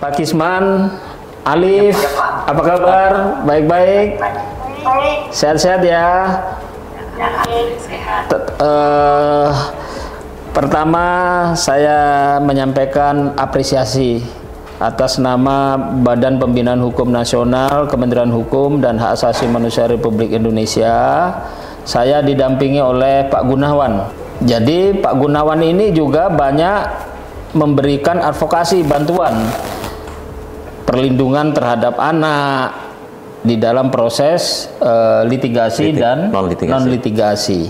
Pak Kisman, Alif, apa kabar? Baik-baik? Sehat-sehat ya? T- eh, pertama saya menyampaikan apresiasi atas nama Badan Pembinaan Hukum Nasional, Kementerian Hukum dan Hak Asasi Manusia Republik Indonesia. Saya didampingi oleh Pak Gunawan. Jadi Pak Gunawan ini juga banyak memberikan advokasi bantuan perlindungan terhadap anak di dalam proses eh, litigasi Litig- dan non-litigasi. non-litigasi.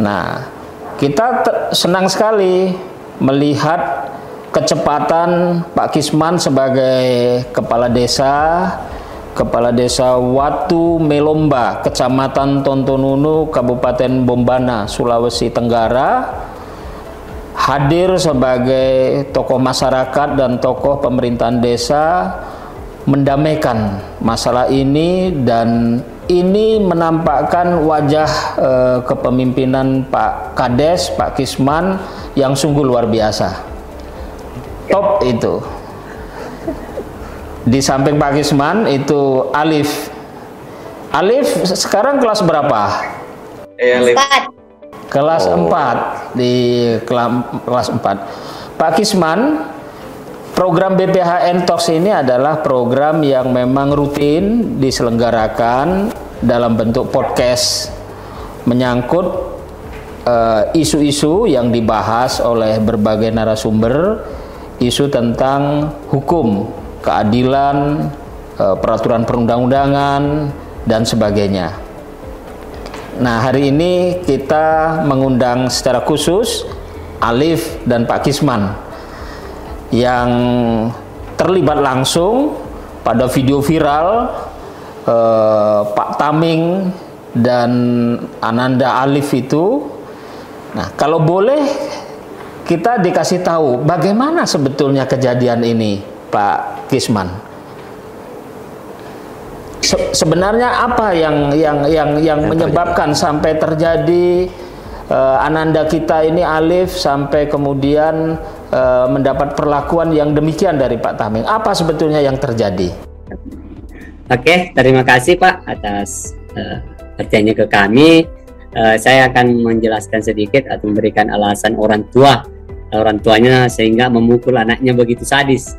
Nah, kita senang sekali melihat kecepatan Pak Kisman sebagai kepala desa, kepala desa Watu Melomba, Kecamatan Tontonunu, Kabupaten Bombana, Sulawesi Tenggara, hadir sebagai tokoh masyarakat dan tokoh pemerintahan desa mendamaikan masalah ini dan ini menampakkan wajah eh, kepemimpinan Pak Kades, Pak Kisman yang sungguh luar biasa. Top itu. Di samping Pak Kisman itu Alif. Alif sekarang kelas berapa? Lip. Empat. Kelas Oh. 4 di kelas 4. Pak Kisman, program BPHN Talks ini adalah program yang memang rutin diselenggarakan dalam bentuk podcast menyangkut eh, isu-isu yang dibahas oleh berbagai narasumber, isu tentang hukum, keadilan, eh, peraturan perundang-undangan dan sebagainya. Nah, hari ini kita mengundang secara khusus Alif dan Pak Kisman yang terlibat langsung pada video viral eh, Pak Taming dan Ananda Alif itu. Nah, kalau boleh kita dikasih tahu bagaimana sebetulnya kejadian ini, Pak Kisman. Se- sebenarnya apa yang yang yang yang menyebabkan sampai terjadi eh, ananda kita ini Alif sampai kemudian eh, mendapat perlakuan yang demikian dari Pak Taming? Apa sebetulnya yang terjadi? Oke, terima kasih Pak atas uh, ke kami. Eh, saya akan menjelaskan sedikit atau memberikan alasan orang tua orang tuanya sehingga memukul anaknya begitu sadis.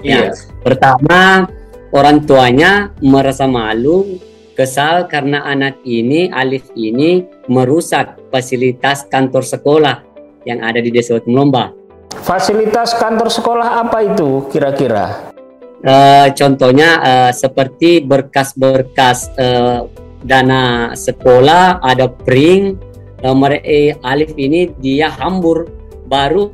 Ya, pertama orang tuanya merasa malu, kesal karena anak ini Alif ini merusak fasilitas kantor sekolah yang ada di Desa Lomba. Fasilitas kantor sekolah apa itu kira-kira? Eh, contohnya eh, seperti berkas-berkas eh, dana sekolah ada pring mere- eh, Alif ini dia hambur baru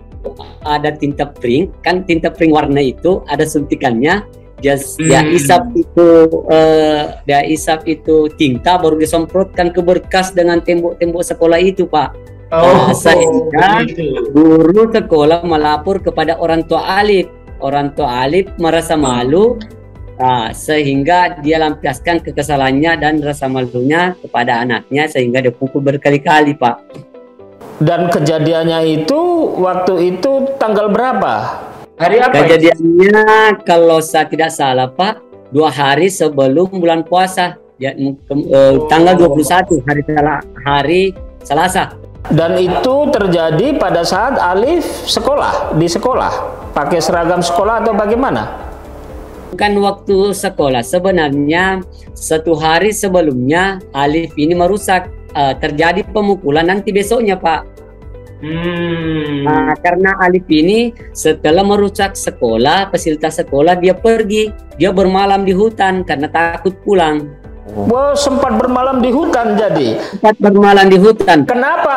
ada tinta pring kan tinta pring warna itu ada suntikannya dia, dia Hmm. isap itu eh, dia isap itu tinta baru disemprotkan ke berkas dengan tembok-tembok sekolah itu pak Oh, Nah, sehingga guru sekolah melapor kepada orang tua Alif. Orang tua Alif merasa malu ah, sehingga dia lampiaskan kekesalannya dan rasa malunya kepada anaknya sehingga dia pukul berkali-kali, Pak. Dan kejadiannya itu waktu itu tanggal berapa? Hari apa? itu? Kejadiannya kalau saya tidak salah, Pak, dua hari sebelum bulan puasa, ya, ke- eh, tanggal 21 hari hari Selasa. Dan itu terjadi pada saat Alif sekolah di sekolah, pakai seragam sekolah atau bagaimana? Bukan waktu sekolah. Sebenarnya satu hari sebelumnya Alif ini merusak. eh, terjadi pemukulan nanti besoknya Pak. Hmm. Nah, karena Alif ini setelah merusak sekolah, fasilitas sekolah dia pergi. Dia bermalam di hutan karena takut pulang. Wah, sempat bermalam di hutan jadi. Sempat bermalam di hutan. Kenapa?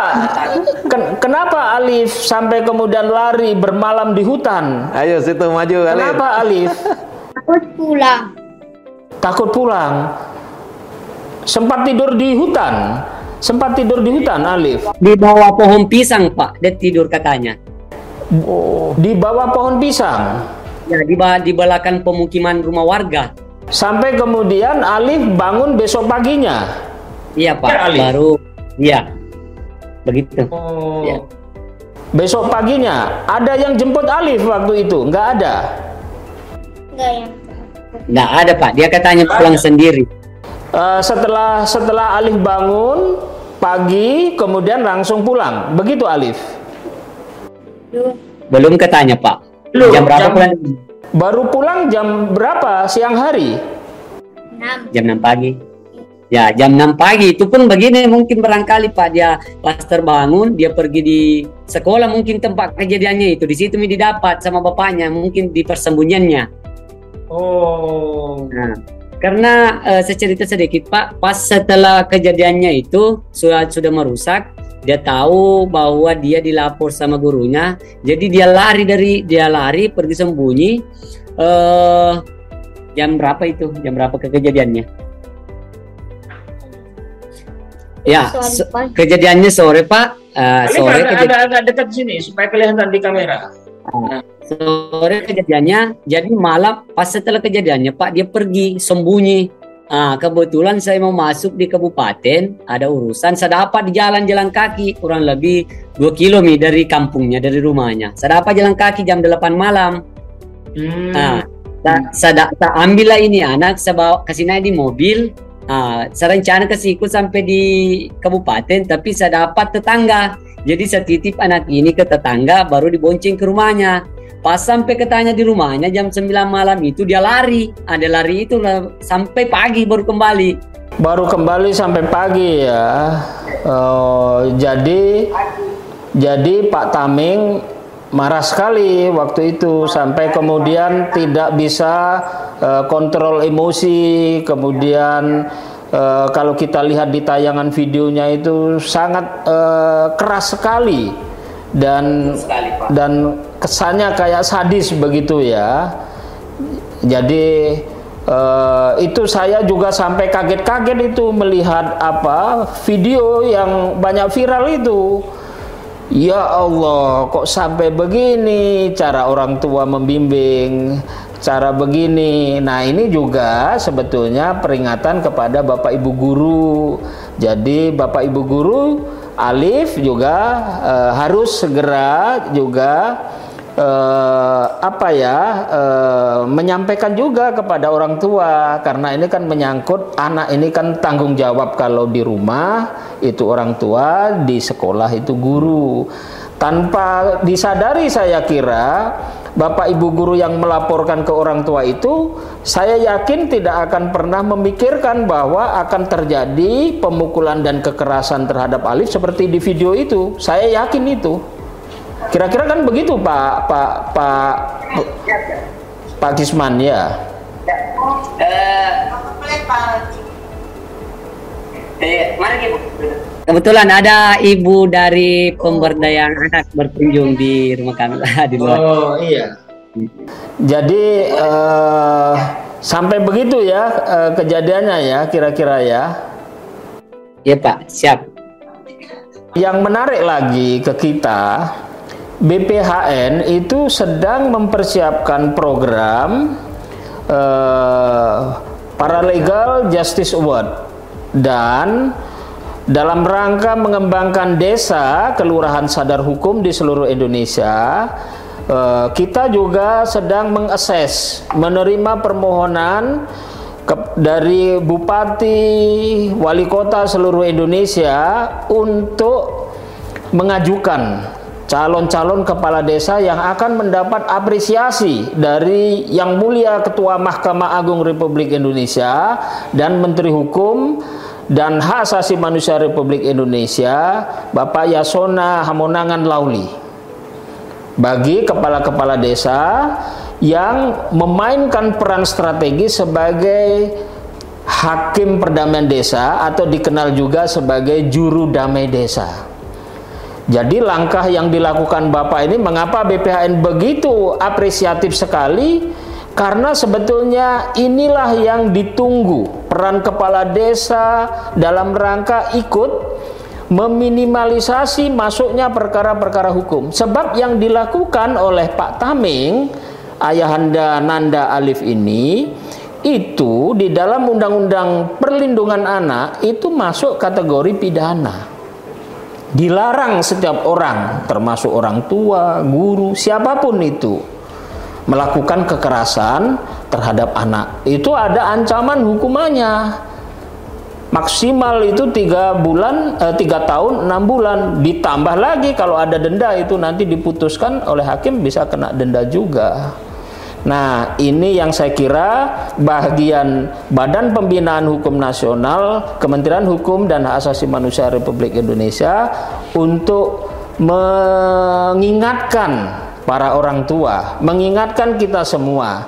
Ken- kenapa Alif sampai kemudian lari bermalam di hutan? Ayo situ maju kali. Kenapa Alif Takut pulang. takut pulang? Sempat tidur di hutan. Sempat tidur di hutan Alif. Di bawah pohon pisang Pak, dia tidur katanya. Di bawah pohon pisang. Ya, di, ba- di belakang pemukiman rumah warga. Sampai kemudian Alif bangun besok paginya. Iya Pak, Ya, Alif. baru iya. Begitu. Ya. Besok paginya ada yang jemput Alif waktu itu? Nggak ada. Enggak yang Nggak ada Pak, dia katanya pulang sendiri. Eh, setelah setelah Alif bangun pagi, kemudian langsung pulang. Begitu Alif. dulu Belum katanya Pak. Loh, jam berapa jam- pulang? Baru pulang jam berapa? Siang hari. enam Jam 6 pagi. Ya, jam 6 pagi itu pun begini mungkin barangkali Pak dia pas terbangun dia pergi di sekolah mungkin tempat kejadiannya itu di situ didapat sama bapaknya mungkin di persembunyiannya. Oh. Nah, karena eh, saya cerita sedikit Pak, pas setelah kejadiannya itu sudah sudah merusak, dia tahu bahwa dia dilapor sama gurunya, jadi dia lari dari dia lari pergi sembunyi. Eh jam berapa itu? Jam berapa ke kejadiannya? Ya, pagi. kejadiannya sore Pak. Eh, Alif sore kejadian agak, agak dekat sini supaya kelihatan di kamera. Sore kejadiannya jadi malam pas setelah kejadiannya Pak dia pergi sembunyi ah kebetulan saya mau masuk di kabupaten ada urusan saya dapat di jalan jalan kaki kurang lebih 2 kilo mi dari kampungnya dari rumahnya saya dapat jalan kaki jam 8 malam Hmm. Nah, saya, saya, saya ambil lah ini anak, saya bawa kasih naik di mobil. Ah, saya rencana kasih ikut sampai di kabupaten, tapi saya dapat tetangga. Jadi saya titip anak ini ke tetangga, baru dibonceng ke rumahnya. Pas sampai ketanya di rumahnya jam 9 malam itu dia lari. Ada lari itu sampai pagi baru kembali. Baru kembali sampai pagi ya. Oh, jadi jadi Pak Taming marah sekali waktu itu sampai kemudian tidak bisa eh, kontrol emosi, kemudian eh, kalau kita lihat di tayangan videonya itu sangat eh, keras sekali dan dan kesannya kayak sadis begitu ya. Jadi eh, itu saya juga sampai kaget-kaget itu melihat apa video yang banyak viral itu. Ya Allah, kok sampai begini cara orang tua membimbing, cara begini. Nah, ini juga sebetulnya peringatan kepada Bapak Ibu guru. Jadi Bapak Ibu guru Alif juga eh, harus segera juga eh, apa ya eh, menyampaikan juga kepada orang tua karena ini kan menyangkut anak ini kan tanggung jawab kalau di rumah itu orang tua di sekolah itu guru tanpa disadari saya kira Bapak Ibu guru yang melaporkan ke orang tua itu saya yakin tidak akan pernah memikirkan bahwa akan terjadi pemukulan dan kekerasan terhadap Alif seperti di video itu saya yakin itu Kira-kira kan begitu Pak Pak Pak Pak Kisman ya. Kebetulan ada ibu dari pemberdayaan anak berkunjung di rumah kami lah di luar. Oh iya. Jadi eh, sampai begitu ya eh, kejadiannya ya kira-kira ya. Iya Pak, siap. Yang menarik lagi ke kita, BPHN itu sedang mempersiapkan program eh, Paralegal Justice Award dan dalam rangka mengembangkan desa kelurahan sadar hukum di seluruh Indonesia, eh, kita juga sedang mengakses menerima permohonan dari bupati, wali kota seluruh Indonesia untuk mengajukan calon-calon kepala desa yang akan mendapat apresiasi dari Yang Mulia Ketua Mahkamah Agung Republik Indonesia dan Menteri Hukum dan Hak Asasi Manusia Republik Indonesia, Bapak Yasona Hamonangan Lauli bagi kepala-kepala desa yang memainkan peran strategi sebagai hakim perdamaian desa atau dikenal juga sebagai juru damai desa. Jadi langkah yang dilakukan Bapak ini mengapa BPHN begitu apresiatif sekali? Karena sebetulnya inilah yang ditunggu peran kepala desa dalam rangka ikut meminimalisasi masuknya perkara-perkara hukum. Sebab yang dilakukan oleh Pak Taming, ayahanda Nanda Alif ini itu di dalam Undang-Undang Perlindungan Anak itu masuk kategori pidana. Dilarang setiap orang, termasuk orang tua, guru, siapa pun itu melakukan kekerasan terhadap anak. Itu ada ancaman hukumannya. Maksimal itu tiga bulan eh, tiga tahun enam bulan. Ditambah lagi kalau ada denda itu nanti diputuskan oleh hakim bisa kena denda juga. Nah, ini yang saya kira bagian Badan Pembinaan Hukum Nasional, Kementerian Hukum dan Hak Asasi Manusia Republik Indonesia untuk mengingatkan para orang tua, mengingatkan kita semua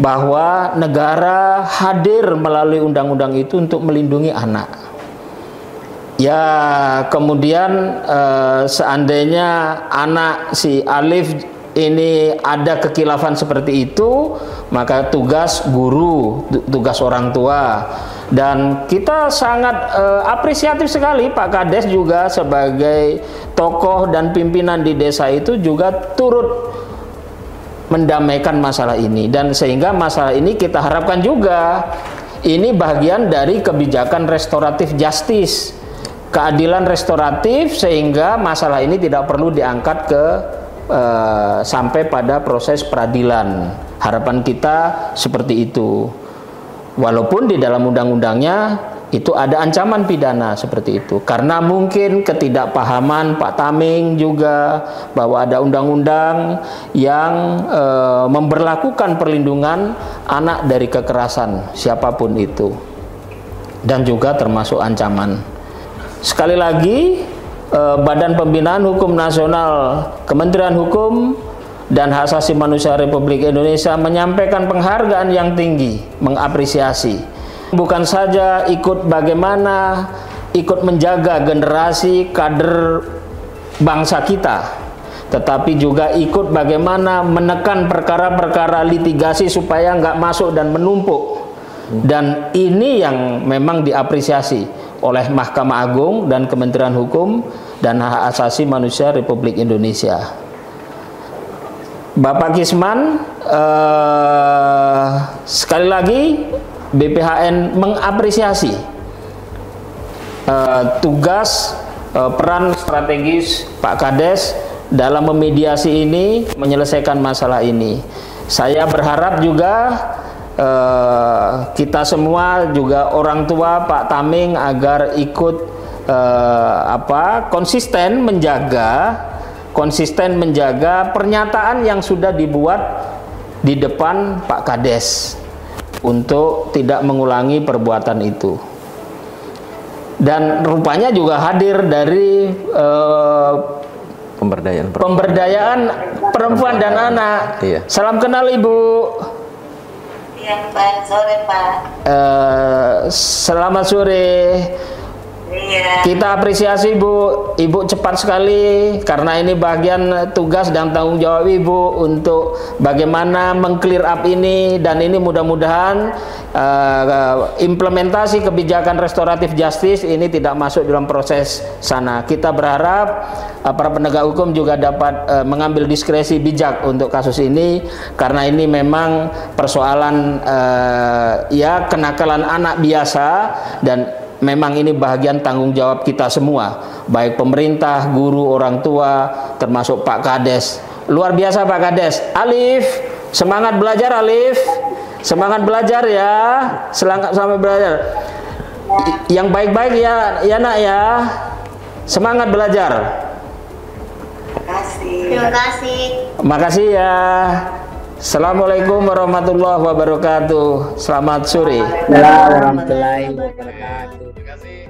bahwa negara hadir melalui undang-undang itu untuk melindungi anak. Ya, kemudian eh, seandainya anak si Alif ini ada kekilafan seperti itu, maka tugas guru, tugas orang tua. Dan kita sangat uh, apresiatif sekali Pak Kades juga sebagai tokoh dan pimpinan di desa itu juga turut mendamaikan masalah ini dan sehingga masalah ini kita harapkan juga ini bagian dari kebijakan restoratif justice keadilan restoratif sehingga masalah ini tidak perlu diangkat ke uh, sampai pada proses peradilan. Harapan kita seperti itu. Walaupun di dalam undang-undangnya itu ada ancaman pidana seperti itu karena mungkin ketidakpahaman Pak Taming juga bahwa ada undang-undang yang e, memberlakukan perlindungan anak dari kekerasan siapa pun itu dan juga termasuk ancaman sekali lagi Eh, Badan Pembinaan Hukum Nasional Kementerian Hukum dan Hak Asasi Manusia Republik Indonesia menyampaikan penghargaan yang tinggi, mengapresiasi. Bukan saja ikut bagaimana ikut menjaga generasi kader bangsa kita, tetapi juga ikut bagaimana menekan perkara-perkara litigasi supaya nggak masuk dan menumpuk. Dan ini yang memang diapresiasi oleh Mahkamah Agung dan Kementerian Hukum dan Hak Asasi Manusia Republik Indonesia. Bapak Kisman, eh, sekali lagi BPHN mengapresiasi eh, tugas eh, peran strategis Pak Kades dalam memediasi ini, menyelesaikan masalah ini. Saya berharap juga uh, kita semua juga orang tua Pak Taming agar ikut uh, apa konsisten menjaga konsisten menjaga pernyataan yang sudah dibuat di depan Pak Kades untuk tidak mengulangi perbuatan itu dan rupanya juga hadir dari uh, pemberdayaan perempuan. pemberdayaan perempuan dan anak. Iya. Salam kenal Ibu. Pak. Sore, Pak. Uh, selamat sore. Iya. Kita apresiasi Ibu, Ibu cepat sekali karena ini bagian tugas dan tanggung jawab Ibu untuk bagaimana mengclear up ini dan ini mudah-mudahan uh, implementasi kebijakan restoratif justice ini tidak masuk dalam proses sana. Kita berharap uh, para penegak hukum juga dapat uh, mengambil diskresi bijak untuk kasus ini karena ini memang persoalan uh, ya kenakalan anak biasa dan memang ini bagian tanggung jawab kita semua, baik pemerintah, guru, orang tua, termasuk Pak Kades. Luar biasa Pak Kades. Alif, semangat belajar Alif. Semangat belajar ya. Semangat sampai belajar. Yang baik-baik ya, ya nak ya. Semangat belajar. Terima kasih. Terima kasih ya. Assalamualaikum warahmatullahi wabarakatuh. Selamat sore. Assalamualaikum warahmatullahi wabarakatuh. Terima kasih.